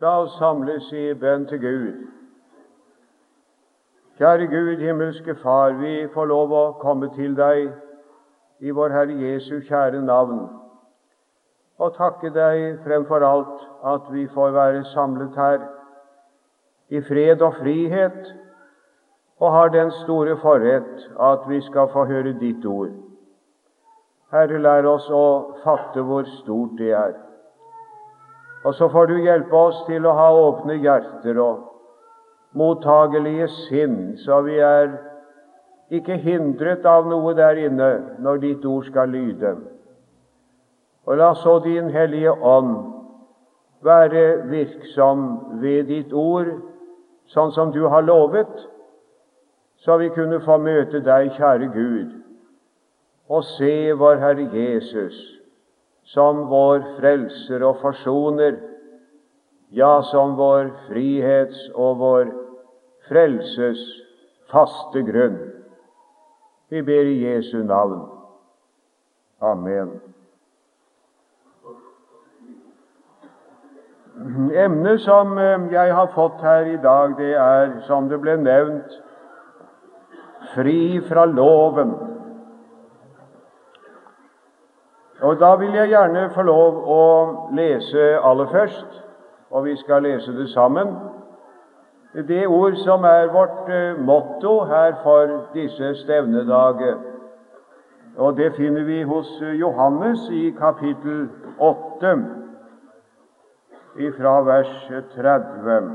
La oss samles i bønn til Gud. Kjære Gud, himmelske Far, vi får lov å komme til deg i vår Herre Jesu kjære navn og takke deg fremfor alt at vi får være samlet her i fred og frihet og har den store forrett at vi skal få høre ditt ord. Herre, lær oss å fatte hvor stort det er. Og så får du hjelpe oss til å ha åpne hjerter og mottagelige sinn, så vi er ikke hindret av noe der inne når ditt ord skal lyde. Og la så Din Hellige Ånd være virksom ved ditt ord, sånn som du har lovet, så vi kunne få møte deg, kjære Gud, og se vår Herre Jesus som vår frelser og forsoner, ja, som vår frihets og vår frelses faste grunn. Vi ber i Jesu navn. Amen. Emnet som eh, jeg har fått her i dag, det er, som det ble nevnt, fri fra loven. Og Da vil jeg gjerne få lov å lese aller først, og vi skal lese det sammen, det ord som er vårt eh, motto her for disse stevnedager. Og det finner vi hos Johannes i kapittel 8, ifra vers 30.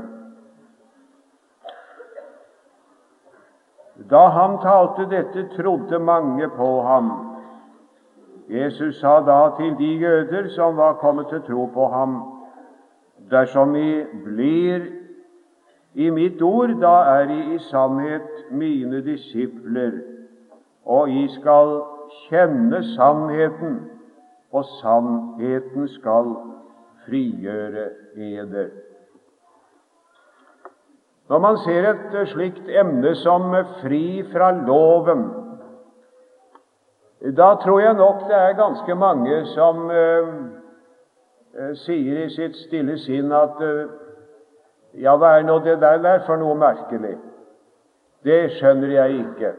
Da han talte dette, trodde mange på ham. Jesus sa da til de jøder som var kommet til tro på ham, dersom I blir i mitt ord, da er I i sannhet mine disipler, og I skal kjenne sannheten, og sannheten skal frigjøre eder. Når man ser et slikt emne som fri fra loven, da tror jeg nok det er ganske mange som eh, sier i sitt stille sinn at eh, ja, hva er nå det der, der for noe merkelig? Det skjønner jeg ikke.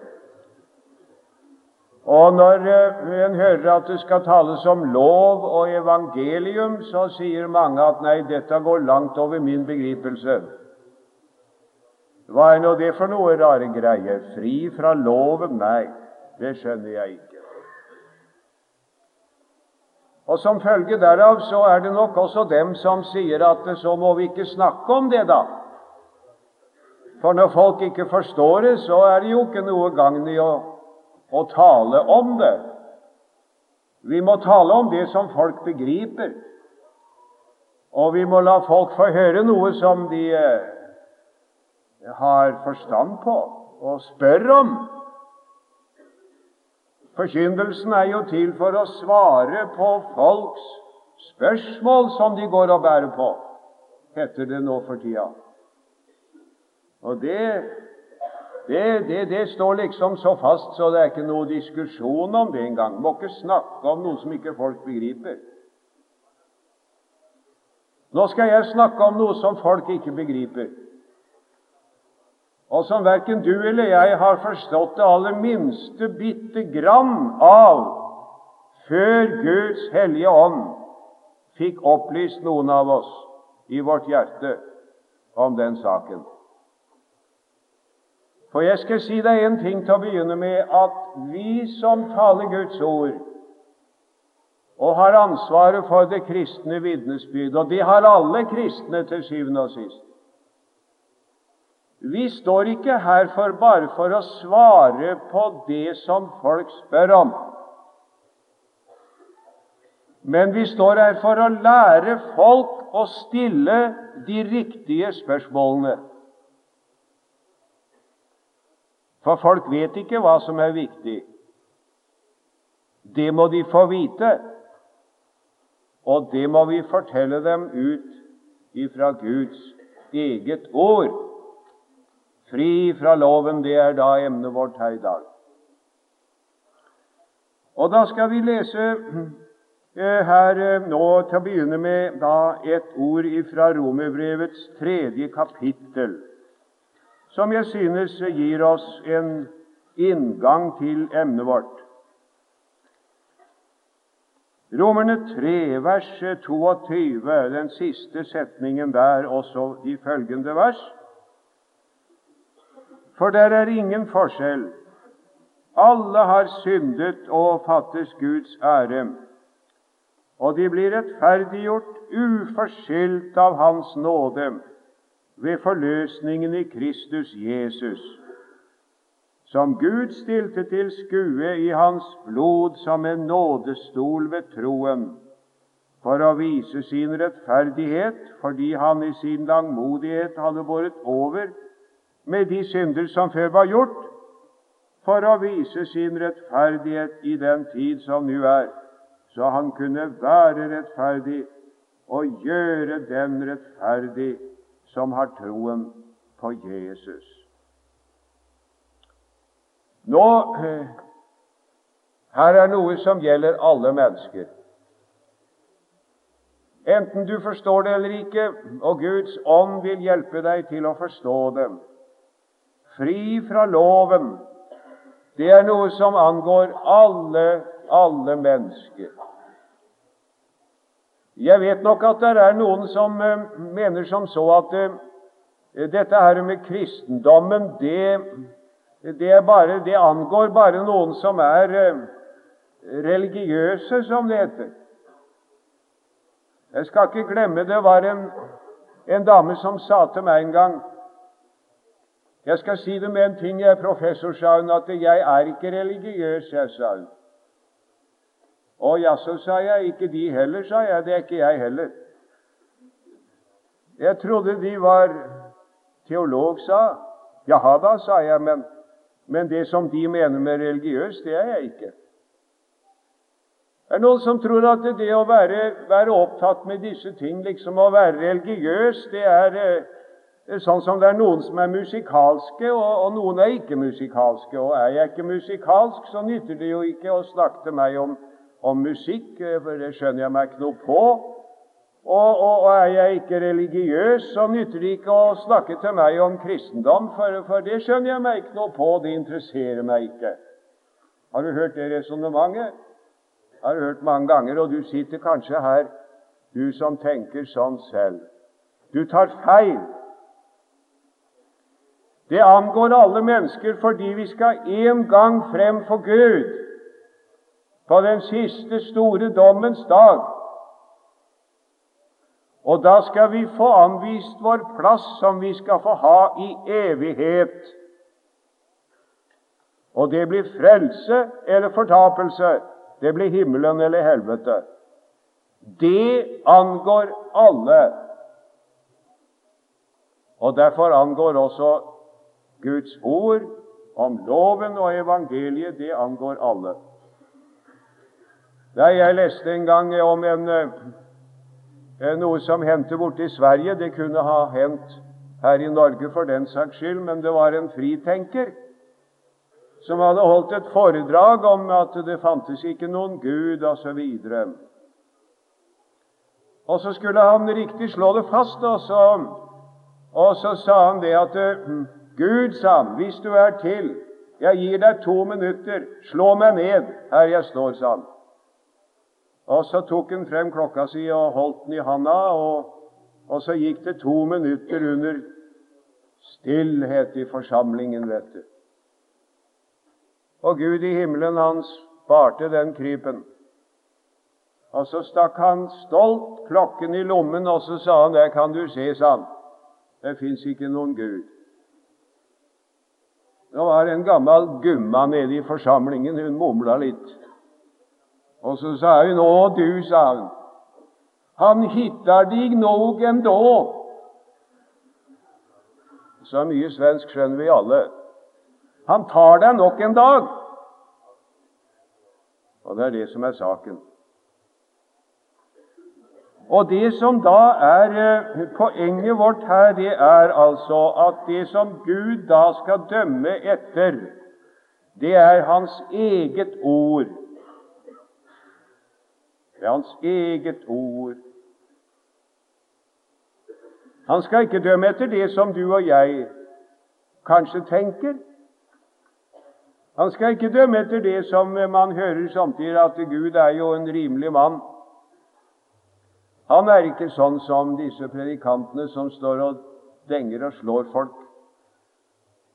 Og når eh, en hører at det skal tales om lov og evangelium, så sier mange at nei, dette går langt over min begripelse. Hva er nå det for noe rare greier? Fri fra loven? Nei, det skjønner jeg ikke. Og Som følge derav så er det nok også dem som sier at så må vi ikke snakke om det, da. For når folk ikke forstår det, så er det jo ikke noe gagn i å, å tale om det. Vi må tale om det som folk begriper, og vi må la folk få høre noe som de eh, har forstand på og spør om. Forkynnelsen er jo til for å svare på folks spørsmål som de går og bærer på, heter det nå for tida. Og det, det, det, det står liksom så fast, så det er ikke noe diskusjon om det engang. Må ikke snakke om noe som ikke folk begriper. Nå skal jeg snakke om noe som folk ikke begriper og som verken du eller jeg har forstått det aller minste bitte grann av før Guds hellige ånd fikk opplyst noen av oss i vårt hjerte om den saken. For jeg skal si deg en ting til å begynne med, at vi som taler Guds ord, og har ansvaret for det kristne vitnesbyrd, og det har alle kristne til syvende og sist vi står ikke her for bare for å svare på det som folk spør om. Men vi står her for å lære folk å stille de riktige spørsmålene. For folk vet ikke hva som er viktig. Det må de få vite, og det må vi fortelle dem ut ifra Guds eget ord. Fri fra loven, det er da emnet vårt her i dag. Og da skal vi lese eh, her eh, nå til å begynne med da et ord fra Romerbrevets tredje kapittel, som jeg synes gir oss en inngang til emnet vårt. Romerne 3, vers 22, den siste setningen der, også de følgende vers. For der er ingen forskjell. Alle har syndet og fattes Guds ære, og de blir rettferdiggjort uforskyldt av Hans nåde ved forløsningen i Kristus Jesus som Gud stilte til skue i hans blod som en nådestol ved troen, for å vise sin rettferdighet, fordi han i sin langmodighet hadde båret over med de synder som før var gjort, for å vise sin rettferdighet i den tid som nå er, så han kunne være rettferdig og gjøre den rettferdig som har troen på Jesus. Nå, her er noe som gjelder alle mennesker. Enten du forstår det eller ikke, og Guds ånd vil hjelpe deg til å forstå det. Fri fra loven, det er noe som angår alle, alle mennesker. Jeg vet nok at det er noen som uh, mener som så at uh, dette her med kristendommen, det det, bare, det, angår bare noen som er eh, religiøse, som det heter. Jeg skal ikke glemme det var en, en dame som sa til meg en gang Jeg skal si det med en ting, jeg professor, sa hun, at jeg er ikke religiøs, jeg, sa hun. Å jaså, sa jeg, ikke de heller, sa jeg. Det er ikke jeg heller. Jeg trodde de var teolog, sa Jaha da, sa jeg, men men det som de mener med religiøs, det er jeg ikke. Det er noen som tror at det å være, være opptatt med disse ting, liksom å være religiøs, det er eh, sånn som det er noen som er musikalske, og, og, noen er ikke musikalske. Og er jeg ikke musikalsk, så nytter det jo ikke å snakke til meg om, om musikk, for det skjønner jeg meg ikke noe på. Og, og, og, er jeg ikke religiøs, så nytter det ikke å snakke til meg om kristendom, for, for det skjønner jeg meg ikke noe på, det interesserer meg ikke. Har du hørt det resonnementet? Har du hørt mange ganger, og du sitter kanskje her, du som tenker sånn selv. Du tar feil. Det angår alle mennesker fordi vi skal en gang frem for Gud på den siste store dommens dag. Og da skal vi få anvist vår plass som vi skal få ha i evighet. Og det blir frelse eller fortapelse. Det blir himmelen eller helvete. Det angår alle. Og derfor angår også Guds ord om loven og evangeliet. Det angår alle. Da jeg leste en gang om en Eh, noe som hendte borte i Sverige. Det kunne ha hendt her i Norge for den saks skyld, men det var en fritenker som hadde holdt et foredrag om at det fantes ikke noen Gud, osv. Og, og så skulle han riktig slå det fast, og så, og så sa han det at hm, Gud, sa han, hvis du er til, jeg gir deg to minutter, slå meg ned her jeg står, sa han. Og Så tok han frem klokka si og holdt den i handa, og, og så gikk det to minutter under stillhet i forsamlingen, vet du. Og Gud i himmelen, han sparte den krypen. Og så stakk han stolt klokken i lommen, og så sa han, 'Der kan du se', sa han. 'Det fins ikke noen Gud'. Det var en gammel gumma nede i forsamlingen. Hun mumla litt. Og så sa hun, 'Å, du', sa hun, 'han hittar dig nog ändå'. Så mye svensk skjønner vi alle. Han tar deg nok en dag. Og det er det som er saken. Og det som da er eh, poenget vårt her, det er altså at det som Gud da skal dømme etter, det er Hans eget ord. Det er Hans eget ord. Han skal ikke dømme etter det som du og jeg kanskje tenker. Han skal ikke dømme etter det som man hører samtidig, at Gud er jo en rimelig mann. Han er ikke sånn som disse predikantene som står og denger og slår folk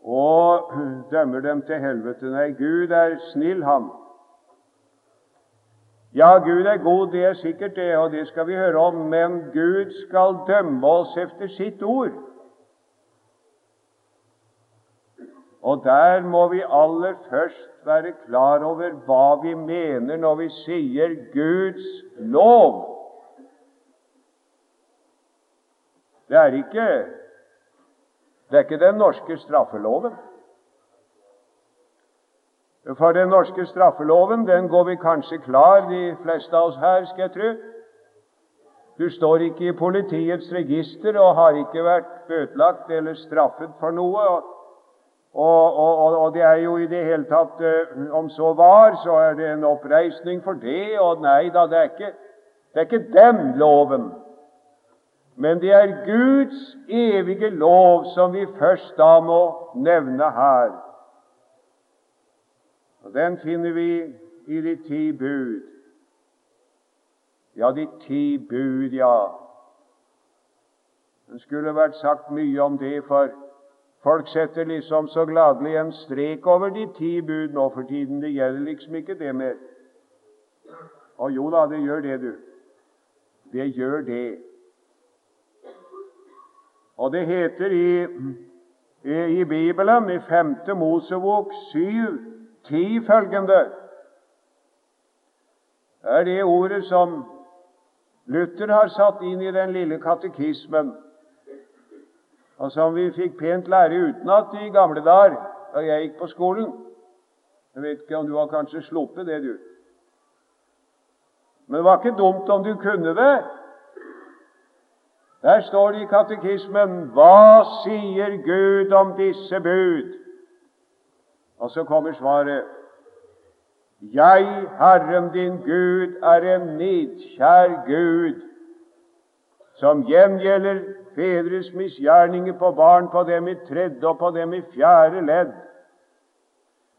og dømmer dem til helvete. Nei, Gud er snill, han. Ja, Gud er god, det er sikkert det, og det skal vi høre om, men Gud skal dømme oss efter sitt ord. Og der må vi aller først være klar over hva vi mener når vi sier Guds lov. Det er ikke det er ikke den norske straffeloven. For den norske straffeloven den går vi kanskje klar, de fleste av oss her, skal jeg tro. Du står ikke i politiets register og har ikke vært bøtelagt eller straffet for noe. Og, og, og, og, det er jo i det hele tatt eh, Om så var, så er det en oppreisning for det. Og nei da, det er ikke, det er ikke den loven. Men det er Guds evige lov som vi først da må nevne her. Og Den finner vi i de ti bud. Ja, de ti bud, ja. Det skulle vært sagt mye om det, for folk setter liksom så gladelig en strek over de ti bud nå for tiden. Det gjelder liksom ikke det mer. Og jo da, det gjør det, du. Det gjør det. Og det heter i, i, i Bibelen, i 5. Mosebok 7, 10 følgende er det ordet som Luther har satt inn i den lille katekismen, og som vi fikk pent lære utenat i gamle dager da jeg gikk på skolen. Jeg vet ikke om du har kanskje sluppet det, du. Men det var ikke dumt om du kunne det. Der står det i katekismen Hva sier Gud om disse bud? Og så kommer svaret Jeg, Herren din Gud, er en nidkjær Gud, som gjengjelder fedres misgjerninger på barn, på dem i tredje og på dem i fjerde ledd,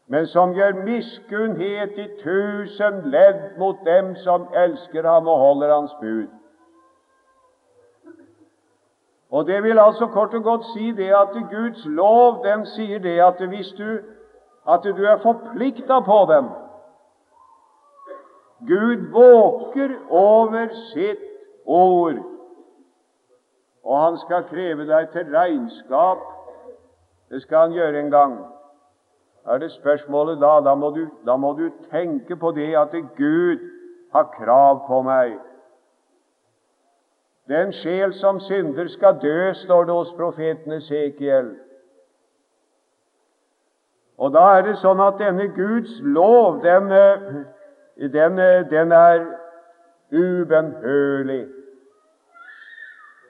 men som gjør miskunnhet i tusen ledd mot dem som elsker ham og holder hans bud. Og Det vil altså kort og godt si det at Guds lov den sier det at hvis du, at du er forplikta på dem Gud våker over sitt ord, og han skal kreve deg til regnskap. Det skal han gjøre en gang. Er det spørsmålet da? Da må, du, da må du tenke på det at Gud har krav på meg. Den sjel som synder, skal dø, står det hos profeten Esekiel. Og da er det sånn at denne Guds lov, den, eh, den, eh, den er ubønnhørlig.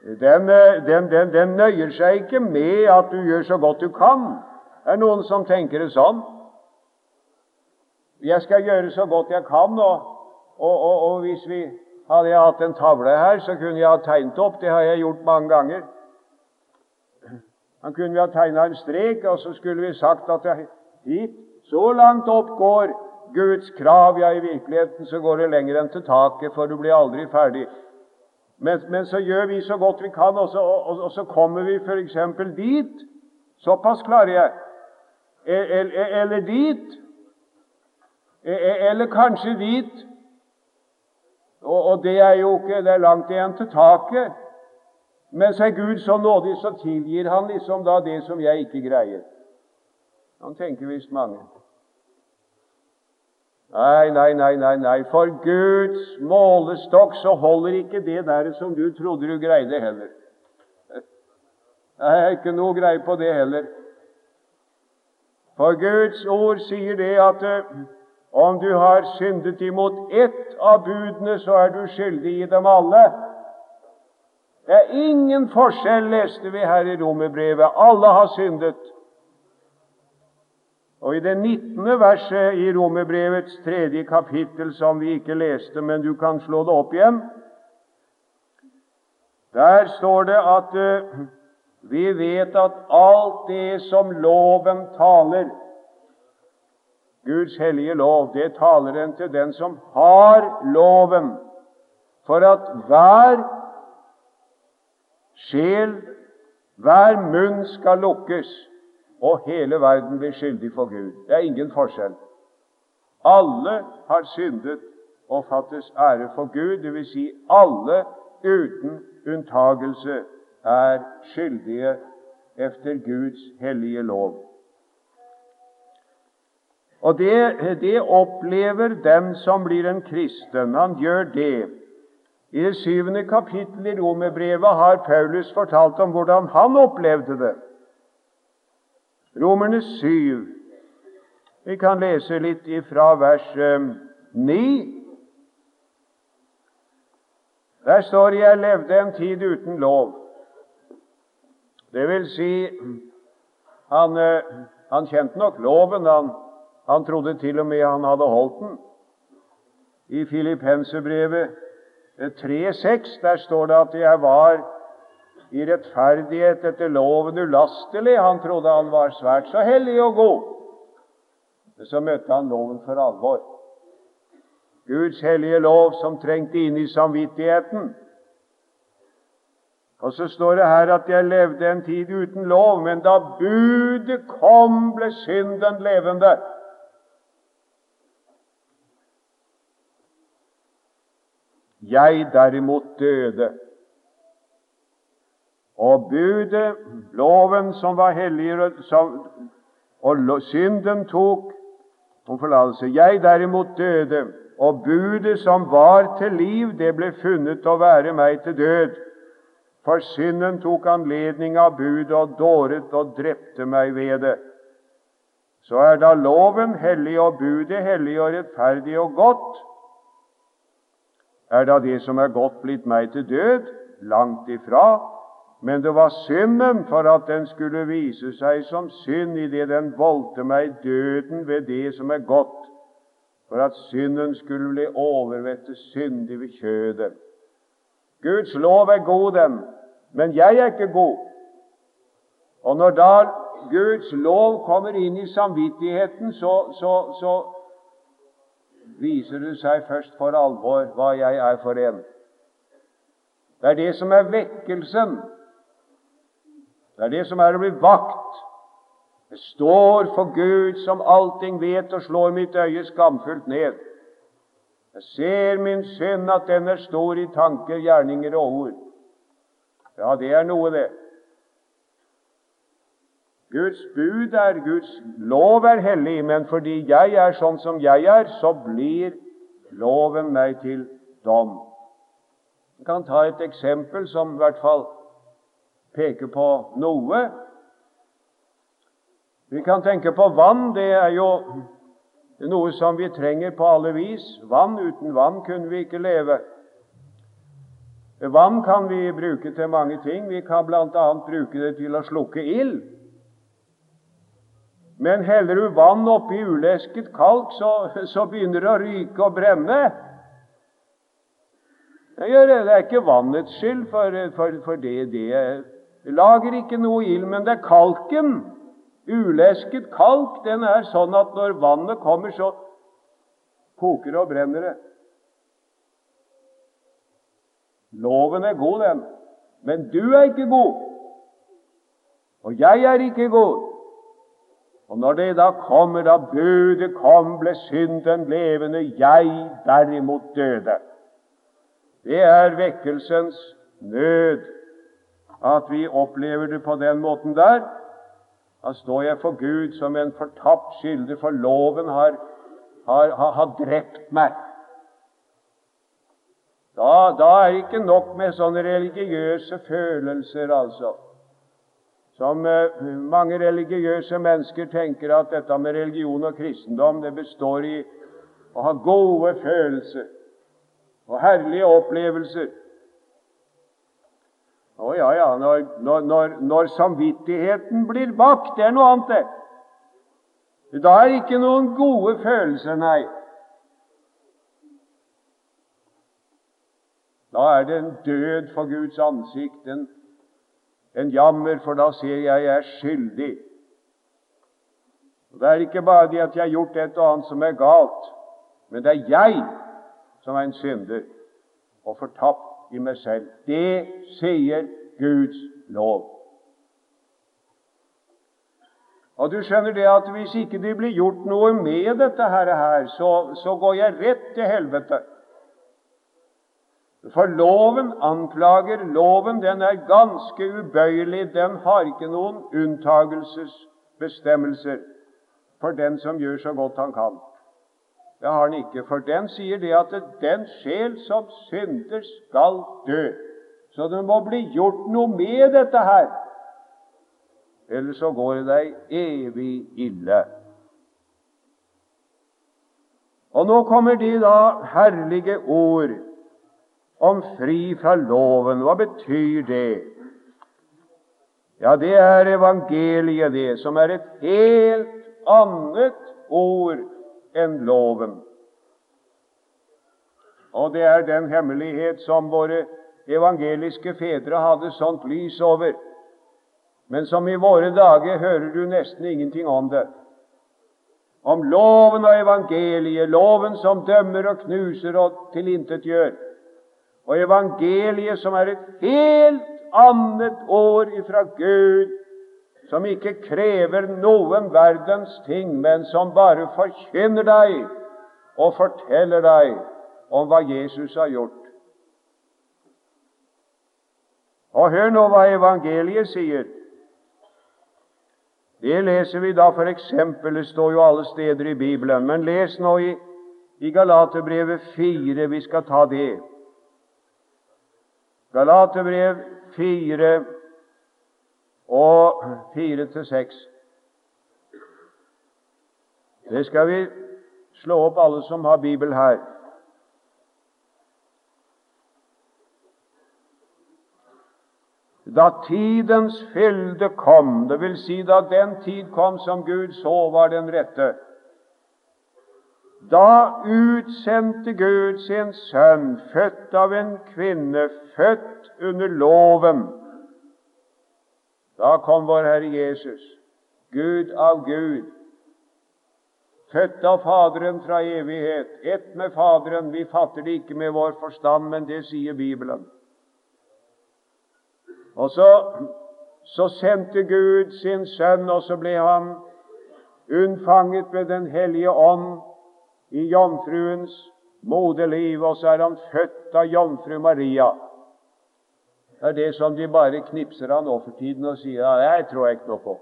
Eh, den, den, nøyer seg ikke med at du gjør så godt du kan. Det er noen som tenker det sånn. Jeg skal gjøre så godt jeg kan, og, og, og, og hvis vi hadde jeg hatt en tavle her, så kunne jeg ha tegnet opp. Det har jeg gjort mange ganger. Han kunne vi ha tegna en strek, og så skulle vi sagt at hit, så langt opp går Guds krav. Ja, i virkeligheten så går det lenger enn til taket, for du blir aldri ferdig. Men, men så gjør vi så godt vi kan, og så, og, og så kommer vi f.eks. dit. Såpass klarer jeg. Eller, eller dit. Eller kanskje dit. Og, og, det er jo ikke det er langt igjen til taket. Men så er Gud så nådig, så tilgir han liksom da det som jeg ikke greier. Han tenker visst mange. Nei, nei, nei, nei, nei. For Guds målestokk så holder ikke det der som du trodde du greide, heller. Jeg har ikke noe greie på det heller. For Guds ord sier det at om du har syndet imot ett av budene, så er du skyldig i dem alle. Det er ingen forskjell, leste vi her i romerbrevet. Alle har syndet. Og i det 19. verset i Romerbrevets tredje kapittel, som vi ikke leste, men du kan slå det opp igjen, der står det at uh, vi vet at alt det som loven taler, Guds hellige lov, det taler den til den som har loven, for at hver sjel, hver munn skal lukkes, og hele verden blir skyldig for Gud. Det er ingen forskjell. Alle har syndet og fattes ære for Gud, dvs. Si alle uten unntagelse er skyldige efter Guds hellige lov. Og det, det opplever den som blir en kristen. Han gjør det. I det syvende kapittel i Romerbrevet har Paulus fortalt om hvordan han opplevde det. Romerne syv. Vi kan lese litt ifra vers eh, ni. Der står 'Jeg levde en tid uten lov'. Det vil si, han, eh, han kjente nok loven. Han, han trodde til og med han hadde holdt den. I Filippenserbrevet 3,6 der står det at 'jeg var i rettferdighet etter loven ulastelig'. Han trodde han var svært så hellig og god. Men så møtte han loven for alvor. Guds hellige lov som trengte inn i samvittigheten. Og så står det her at jeg levde en tid uten lov, men da budet kom, ble synden levende. Jeg derimot døde. Og budet, loven som var helligere, som, og synden tok om forlatelse. Jeg derimot døde, og budet som var til liv, det ble funnet å være meg til død. For synden tok anledning av budet og dåret og drepte meg ved det. Så er da loven hellig og budet hellig og rettferdig og godt, er da det som er godt, blitt meg til død? Langt ifra. Men det var synden for at den skulle vise seg som synd idet den voldte meg døden ved det som er godt, for at synden skulle bli overvettet syndig ved kjødet. Guds lov er god, den, men jeg er ikke god. Og når da Guds lov kommer inn i samvittigheten, så, så, så viser det seg først for alvor hva jeg er for en. Det er det som er vekkelsen. Det er det som er å bli vakt. Jeg står for Gud som allting vet, og slår mitt øye skamfullt ned. Jeg ser min synd, at den er stor i tanker, gjerninger og ord. Ja, det er noe, det. Guds bud er Guds lov er hellig, men fordi jeg er sånn som jeg er, så blir loven meg til dom. Jeg kan ta et eksempel som i hvert fall peker på noe. Vi kan tenke på vann. Det er jo noe som vi trenger på alle vis. Vann Uten vann kunne vi ikke leve. Vann kan vi bruke til mange ting. Vi kan bl.a. bruke det til å slukke ild. Men heller du vann oppi ulesket kalk, så, så, begynner det å ryke og brenne. Det er ikke vannets skyld, for, for, for det, det lager ikke noe ild, men det er kalken. Ulesket kalk den er sånn at når vannet kommer, så koker det og brenner det. Loven er god, den, men du er ikke god. Og jeg er ikke god. Og når det da kommer, da budet kom, ble synden levende, jeg derimot døde. Det er vekkelsens nød at vi opplever det på den måten der. Da står jeg for Gud som en fortapt skyldig, for loven har, har, har, har drept meg. Da, da er det ikke nok med sånne religiøse følelser, altså som eh, mange religiøse mennesker tenker at dette med religion og kristendom det består i å ha gode følelser og herlige opplevelser. Å ja, ja, når, når, når, samvittigheten blir bakt, det er noe annet, det. Da er ikke noen gode følelser, nei. Da er det en død for Guds ansikt, en, en jammer, for da ser jeg jeg er skyldig. Og Det er ikke bare det at jeg har gjort et og annet som er galt, men det er jeg som er en synder og fortapt i meg selv. Det sier Guds lov. Og du skjønner det at Hvis ikke det blir gjort noe med dette her, så, så går jeg rett til helvete. For loven anklager. Loven den er ganske ubøyelig. Den har ikke noen unntagelsesbestemmelser for den som gjør så godt han kan. Det har den ikke, for den sier det at den sjel som synder, skal dø. Så det må bli gjort noe med dette her, ellers så går det deg evig ille. Og nå kommer de da herlige ord om fri fra loven. Hva betyr det? Ja, det er evangeliet, det, som er et helt annet ord enn loven. Og det er den hemmelighet som våre evangeliske fedre hadde sånt lys over, men som i våre dager hører du nesten ingenting om det. Om loven og evangeliet, loven som dømmer og knuser og tilintetgjør, og evangeliet som er et helt annet år ifra Gud som ikke krever noen verdens ting, men som bare forkynner deg og forteller deg om hva Jesus har gjort. Og hør nå hva evangeliet sier. Det leser vi da eksempel, det står jo alle steder i Bibelen, men les nå i, i Galaterbrevet 4. Vi skal ta det. Galaterbrev 4, og fire til seks. Det skal vi slå opp, alle som har Bibel her. Da tidens fylde kom, vil si da den tid kom som Gud så var den rette, da utsendte Gud sin sønn, født av en kvinne, født under loven, da kom vår Herre Jesus, Gud av Gud, født av Faderen fra evighet, ett med Faderen. Vi fatter det ikke med vår forstand, men det sier Bibelen. Og så, så sendte Gud sin sønn, og så ble han unnfanget med Den hellige ånd i jomfruens moderliv, og så er han født av jomfru Maria. Det er det som de bare knipser av nå for tiden og sier ja, det tror jeg ikke noe på.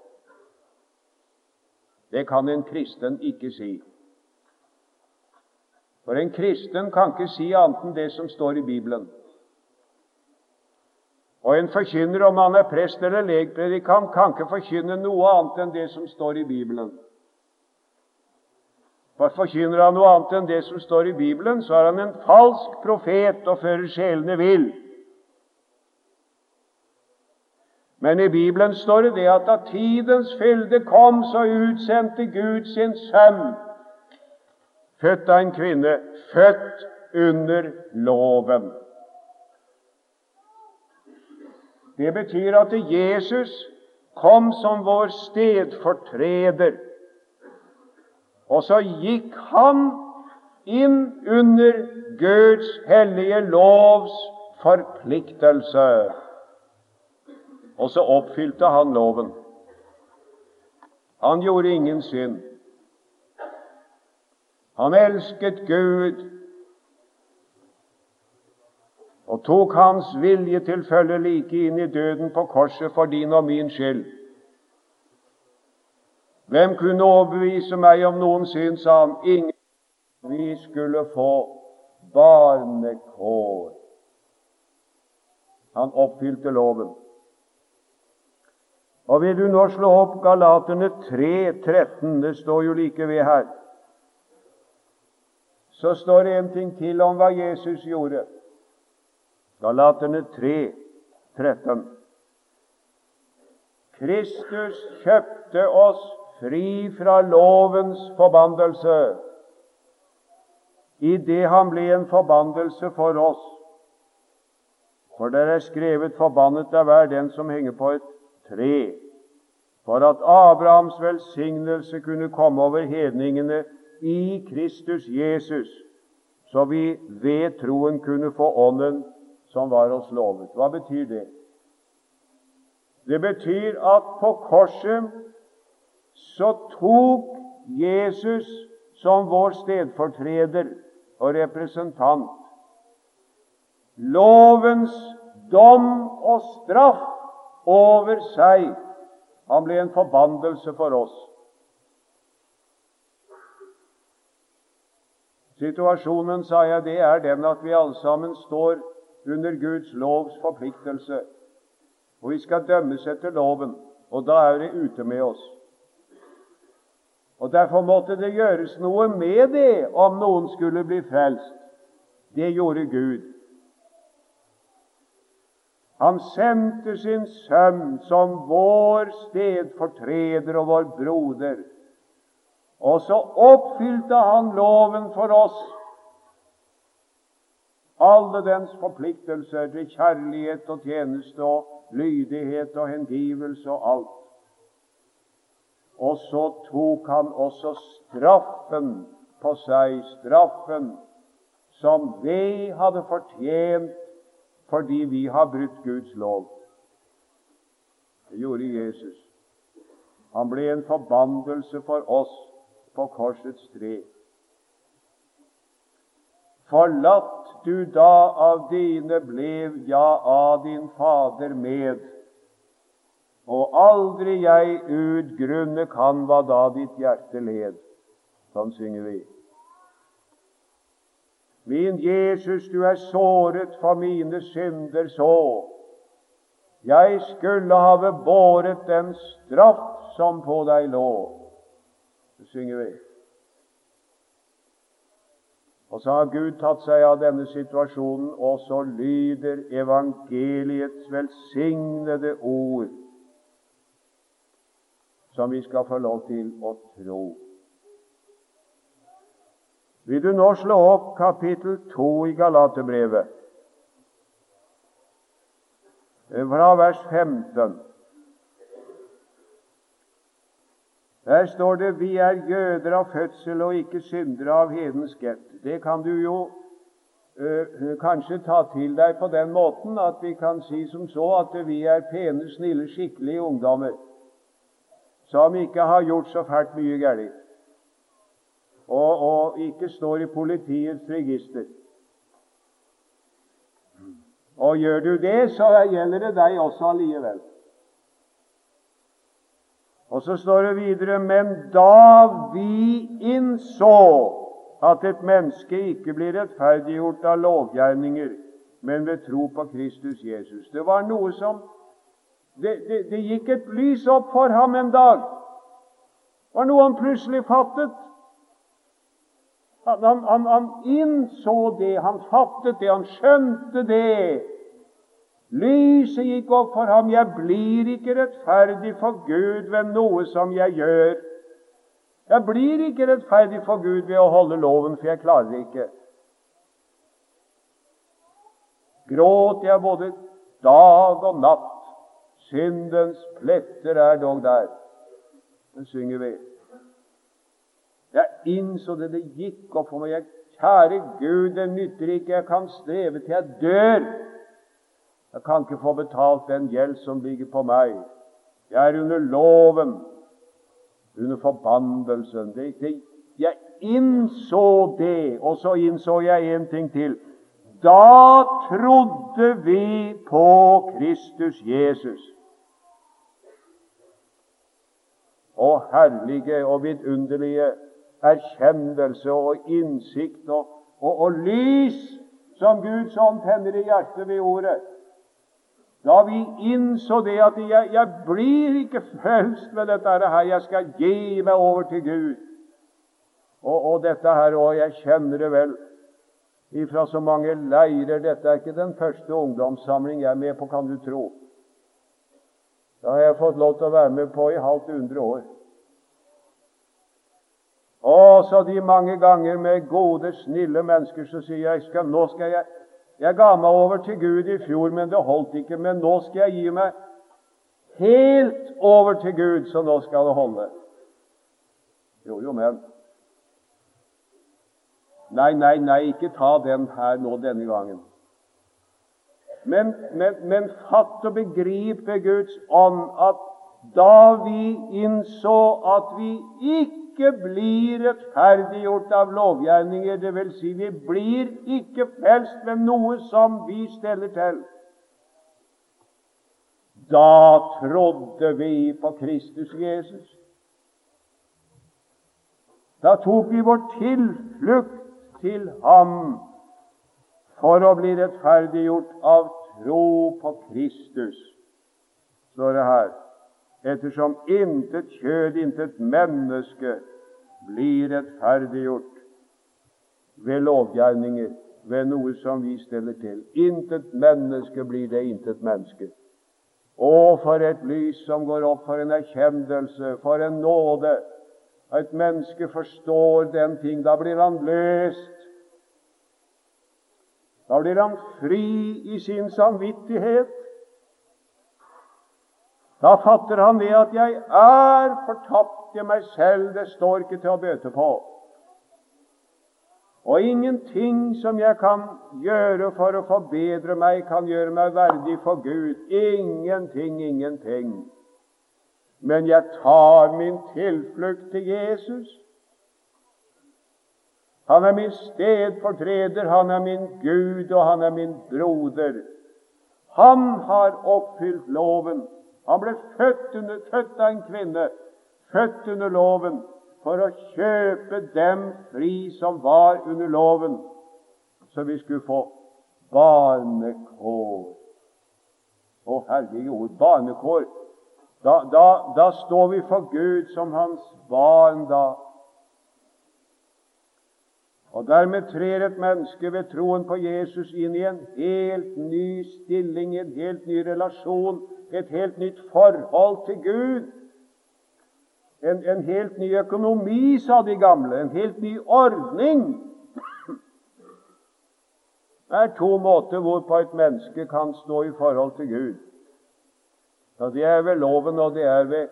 Det kan en kristen ikke si. For en kristen kan ikke si annet enn det som står i Bibelen. Og en forkynner, om han er prest eller legpredikant, kan ikke forkynne noe annet enn det som står i Bibelen. For Forkynner han noe annet enn det som står i Bibelen, så er han en falsk profet og fører sjelene vill. Men i Bibelen står det det at da tidens fylde kom, så utsendte Gud sin sønn, født av en kvinne, født under loven. Det betyr at Jesus kom som vår stedfortreder, og så gikk han inn under Guds hellige lovs forpliktelse. Og så oppfylte han loven. Han gjorde ingen synd. Han elsket Gud og tok hans vilje til følge like inn i døden på korset for din og min skyld. Hvem kunne overbevise meg om noen synd, sa han. Ingen. Vi skulle få barnekår. Han oppfylte loven. Og vil du nå slå opp Galaterne 3, 13, det står jo like ved her, så står det en ting til om hva Jesus gjorde. Galaterne 3, 13. Kristus kjøpte oss fri fra lovens forbannelse i det han ble en forbannelse for oss. For det er skrevet 'forbannet er hver den som henger på et tre', for at Abrahams velsignelse kunne komme over hedningene i Kristus Jesus, så vi ved troen kunne få Ånden som var oss lovet. Hva betyr det? Det betyr at på korset så tok Jesus som vår stedfortreder og representant lovens dom og straff over seg. Han ble en forbannelse for oss. Situasjonen, sa jeg, det er den at vi alle sammen står under Guds lovs forpliktelse. Og vi skal dømmes etter loven, og da er det ute med oss. Og Derfor måtte det gjøres noe med det om noen skulle bli frelst. Det gjorde Gud. Han sendte sin sønn som vår stedfortreder og vår broder. Og så oppfylte han loven for oss, alle dens forpliktelser til kjærlighet og tjeneste og lydighet og hengivelse og alt. Og så tok han også straffen på seg, straffen som vi hadde fortjent fordi vi har brutt Guds lov. Det gjorde Jesus. Han ble en forbannelse for oss på korsets tre. Forlatt du da av dine blev, ja, av din Fader med og aldri jeg utgrunne kan hva da ditt hjerte led. Sånn synger vi. Min Jesus, du er såret for mine synder så. Jeg skulle have båret den straff som på deg lå. Det synger vi. Og så har Gud tatt seg av denne situasjonen, og så lyder evangeliets velsignede ord som vi skal få lov til å tro. Vil du nå slå opp kapittel 2 i Galaterbrevet, fra vers 15? Der står det 'Vi er jøder av fødsel og ikke syndere av hedensk ett'. Det kan du jo øh, kanskje ta til deg på den måten at vi kan si som så at vi er pene, snille, skikkelige ungdommer som ikke har gjort så fælt mye galt, og, og ikke står i politiets register. Og gjør du det, så gjelder det deg også allikevel. Og så står det videre Men da vi innså at et menneske ikke blir rettferdiggjort av lovgjerninger, men ved tro på Kristus Jesus Det var noe som det, det, det, gikk et lys opp for ham en dag. Det var noe han plutselig fattet. Han, han, han, innså det, han fattet det, han skjønte det. Lyset gikk opp for ham. Jeg blir ikke rettferdig for Gud ved noe som jeg gjør. Jeg blir ikke rettferdig for Gud ved å holde loven, for jeg klarer det ikke. Gråt jeg både dag og natt Syndens pletter er dog der. Det synger vi. Jeg innså det, det gikk opp for meg. Jeg, kjære Gud, det nytter ikke. Jeg kan streve til jeg dør. Jeg kan ikke få betalt den gjeld som ligger på meg. Jeg er under loven, under forbannelsen. Jeg innså det, og så innså jeg en ting til. Da trodde vi på Kristus Jesus. Og herlige og vidunderlige erkjennelse og innsikt og, og, og lys som Guds ånd tenner i hjertet ved ordet. Da vi innså det at jeg, jeg blir ikke frelst med dette her, jeg skal gi meg over til Gud. Og, og dette her, og jeg kjenner det vel ifra så mange leirer. Dette er ikke den første ungdomssamling jeg er med på, kan du tro. Det har jeg fått lov til å være med på i halvt hundre år. også de mange ganger med gode, snille mennesker så sier jeg skal, nå skal jeg Jeg ga meg over til Gud i fjor, men det holdt ikke. Men nå skal jeg gi meg helt over til Gud, så nå skal det holde. Jo, jo, men Nei, nei, nei, ikke ta den her nå denne gangen. Men, men, men fatt og begripe Guds ånd at da vi innså at vi ikke blir rettferdiggjort av lovgjerninger, dvs. Si vi blir ikke frelst med noe som vi steller til, da trodde vi på Kristus Jesus. Da tok vi vår tilflukt til ham for å bli rettferdiggjort av tro på Kristus, står det her. Ettersom intet kjød, intet menneske blir rettferdiggjort ved lovgjerninger, ved noe som vi steller til. Intet menneske blir det, intet menneske. Å, for et lys som går opp, for en erkjennelse, for en nåde. Et menneske forstår den ting. Da blir han løst da blir han fri i sin samvittighet. Da fatter han det at 'jeg er fortapt i meg selv'. Det står ikke til å bøte på. Og ingenting som jeg kan gjøre for å forbedre meg, kan gjøre meg verdig for Gud. Ingenting, ingenting. Men jeg tar min tilflukt til Jesus. Han er min stedfortreder, han er min Gud, og han er min broder. Han har oppfylt loven. Han ble født, under, født av en kvinne, født under loven, for å kjøpe dem fri som var under loven, så vi skulle få barnekår. Å, herlige ord, barnekår. Da, da, da står vi for Gud som hans barn da. Og dermed trer et menneske ved troen på Jesus inn i en helt ny stilling, en helt ny relasjon, et helt nytt forhold til Gud. En, en helt ny økonomi, sa de gamle. En helt ny ordning. Det er to måter hvorpå et menneske kan stå i forhold til Gud. Og Det er ved loven, og det er ved,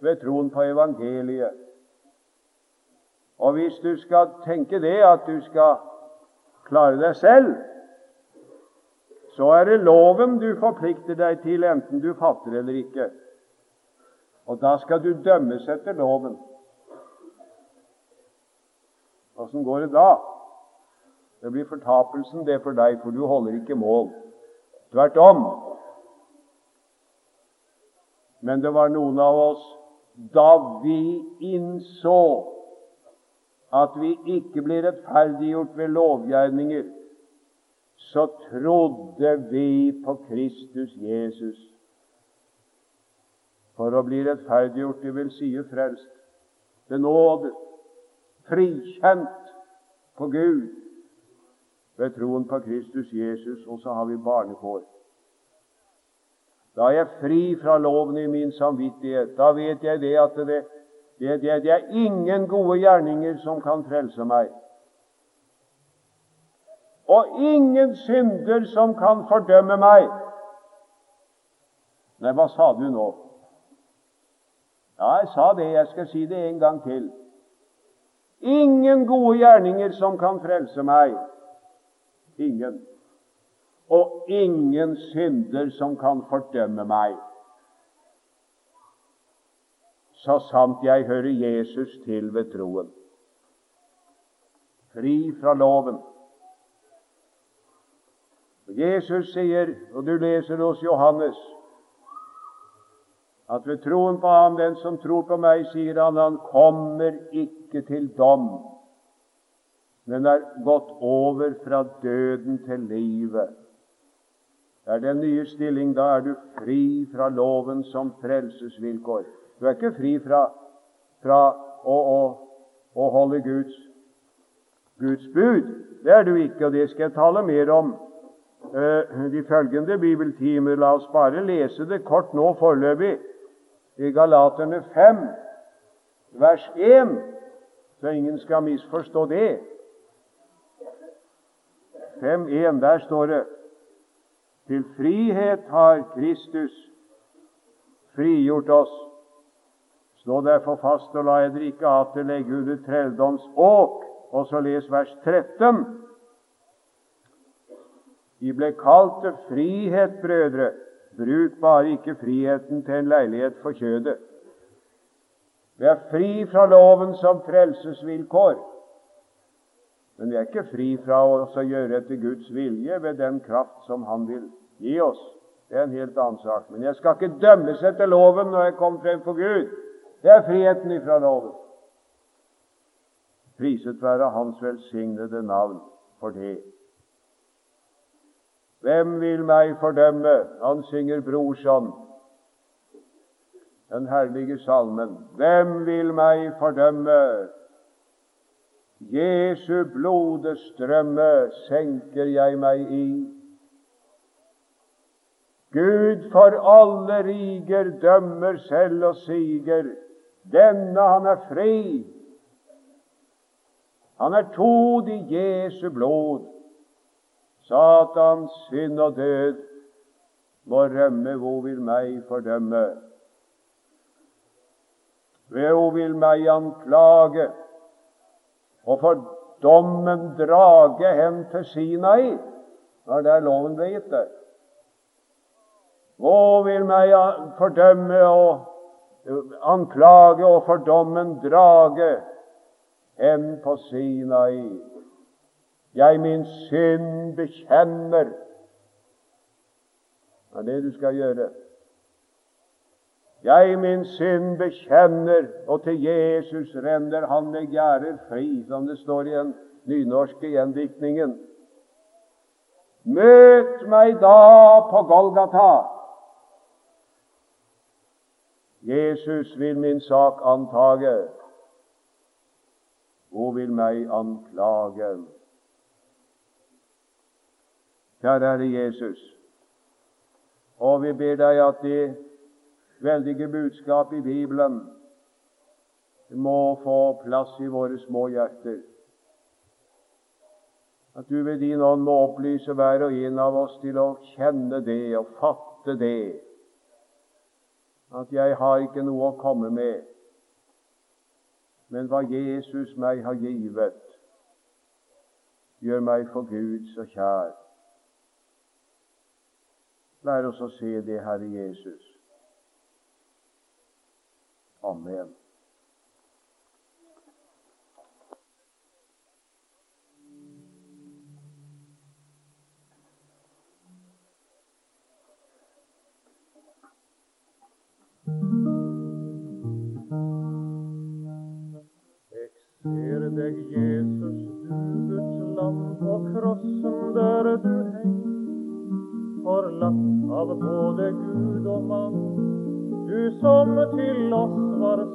ved troen på evangeliet. Og hvis du skal tenke det at du skal klare deg selv, så er det loven du forplikter deg til, enten du fatter eller ikke. Og da skal du dømmes etter loven. Åssen går det da? Det blir fortapelsen det for deg, for du holder ikke mål. Tvert om. Men det var noen av oss da vi innså at vi ikke blir rettferdiggjort ved lovgjerninger, så trodde vi på Kristus Jesus. For å bli rettferdiggjort, det vil si frelst, ved nåde, frikjent på Gud ved troen på Kristus Jesus, og så har vi barnekår. Da er jeg fri fra loven i min samvittighet. Da vet jeg det at det, det, det, det er ingen gode gjerninger som kan frelse meg. Og ingen synder som kan fordømme meg. Nei, hva sa du nå? Ja, jeg sa det. Jeg skal si det en gang til. Ingen gode gjerninger som kan frelse meg. Ingen. Og ingen synder som kan fordømme meg så sant jeg hører Jesus til ved troen. Fri fra loven. Jesus sier, og du leser hos Johannes, at ved troen på ham, den som tror på meg, sier han, han kommer ikke til dom, men er gått over fra døden til livet. Det er den nye stilling. Da er du fri fra loven som frelsesvilkår. Du er ikke fri fra, fra å, å, å, holde Guds, Guds bud. Det er du ikke, og det skal jeg tale mer om uh, de følgende bibeltimer. La oss bare lese det kort nå foreløpig. I Galaterne 5, vers 1, så ingen skal misforstå det. 5.1, der står det Til frihet har Kristus frigjort oss. Stå derfor fast og la eder ikke atter legge under trelldoms åk. Og så les vers 13. Vi ble kalt til frihet, brødre. Bruk bare ikke friheten til en leilighet for kjødet. Vi er fri fra loven som frelsesvilkår. Men vi er ikke fri fra å gjøre etter Guds vilje ved den kraft som Han vil gi oss. Det er en helt annen sak. Men jeg skal ikke dømmes etter loven når jeg kommer frem for Gud. Det er friheten ifra loven. Priset være Hans velsignede navn for det. Hvem vil meg fordømme? Han synger brorson, den herlige salmen. Hvem vil meg fordømme? Jesu blodes strømme senker jeg meg i. Gud for alle riger dømmer selv og siger. Denne han er fri. Han er tod i Jesu blod. Satans synd og død må rømme, hvor vil meg fordømme? Hvor vil meg anklage? og for dommen drage hen til Sinai, når der loven ble gitt. Hvor vil meg fordømme og anklage og for dommen drage hen på Sinai? Jeg min synd bekjenner. Det er det du skal gjøre. Jeg min synd bekjenner, og til Jesus renner han med gjerder fri, som det står i den nynorske gjendiktningen. Møt meg da på Golgata. Jesus vil min sak antage. Hvor vil meg anklage? Kjære Herre Jesus, og vi ber deg at det veldige budskap i Bibelen må få plass i våre små hjerter. At du ved din ånd må opplyse hver og en av oss til å kjenne det og fatte det. At jeg har ikke noe å komme med, men hva Jesus meg har givet, gjør meg for Gud så kjær. Lær oss å se det, Herre Jesus. Amen.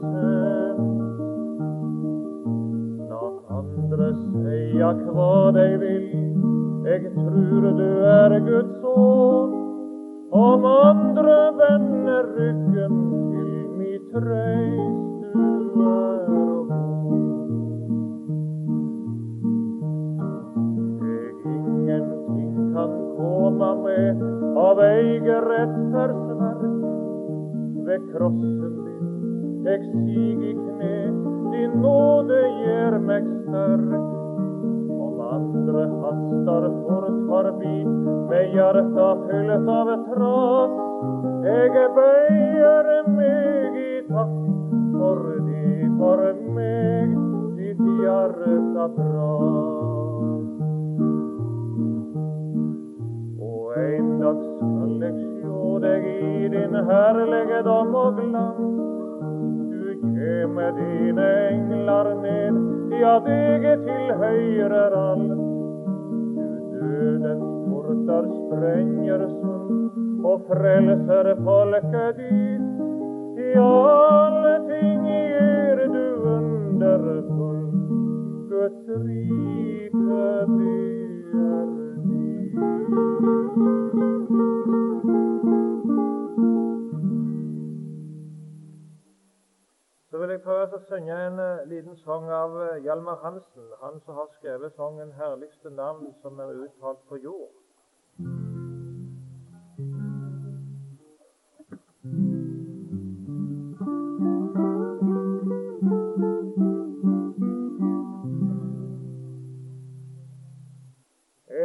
Var. La andre seia hva de vil, eg trur du er Guds son. Om andre vender ryggen til mi trøyst, du er. Jeg ingenting kan komme med av eige rettferdsverk. Ved krossen din jeg sig i kne, din nåde gjør meg sterk. Om andre hastar fort forbi med hjarta fylt av trass. Eg bøyer meg i takk for de for meg ditt hjarta bras. Og ein dag skal eg sjå deg i din herligdom og glans. Med dine engler ned, ja, deg til høyre rall. Du dødens porter sprenger sund og frelser folket ditt. I alle ting gjør du underfull, Guds rike det Så vil jeg prøve å synge en uh, liten sang av uh, Hjalmar Hansen, han som har skrevet sangen 'Herligste navn som er uttalt på jord'.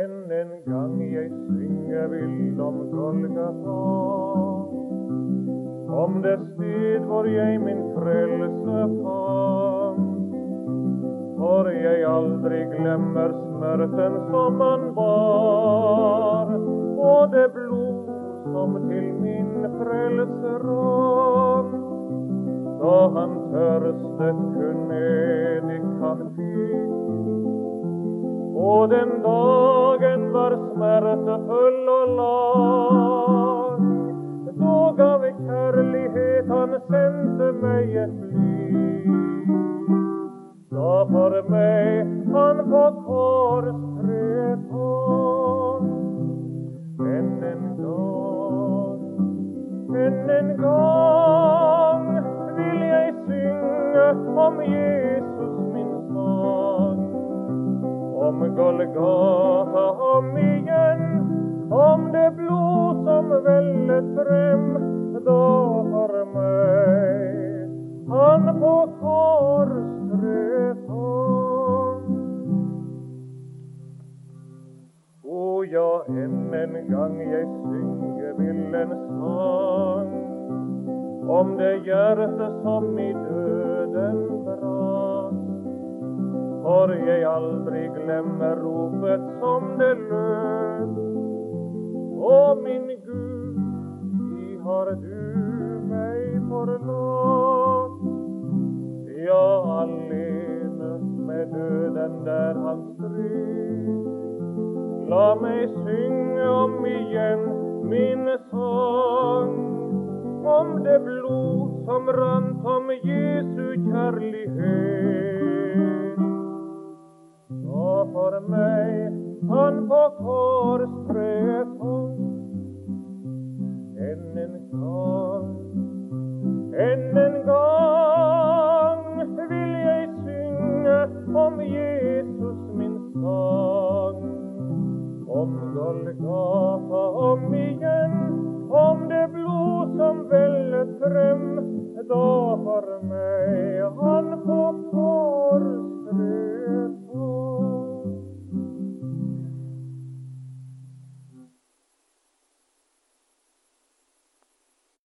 Enn en gang jeg synger vil om Golgata, om det sted hvor jeg min frelse fant. For jeg aldri glemmer smerten som han bar, og det blod som til min frelse rant. Da han tørstet kun edik han fikk, og den dagen var smertefull og lang. Han sendte meg et fly. Da for meg han på korstreet hang. Enn en gang, enn en gang vil jeg synge om Jesus min sang om Golgata om igjen, om det blod som vellet frem da for han på hang. O ja, enn en gang jeg synge vil en sang om det hjerte som i døden brast for jeg aldri glemmer ropet som det lød. Å min Gud, vi har du meg forlatt? Ja, alene med døden der han stred. La meg synge om igjen min sang, om det blod som rant om Jesu kjærlighet for meg han på korstreet hang. En gang, enn en gang vil jeg synge om Jesus min sang. Om Golgata om igjen, om det blod som vellet frem. Da for meg han på kåret.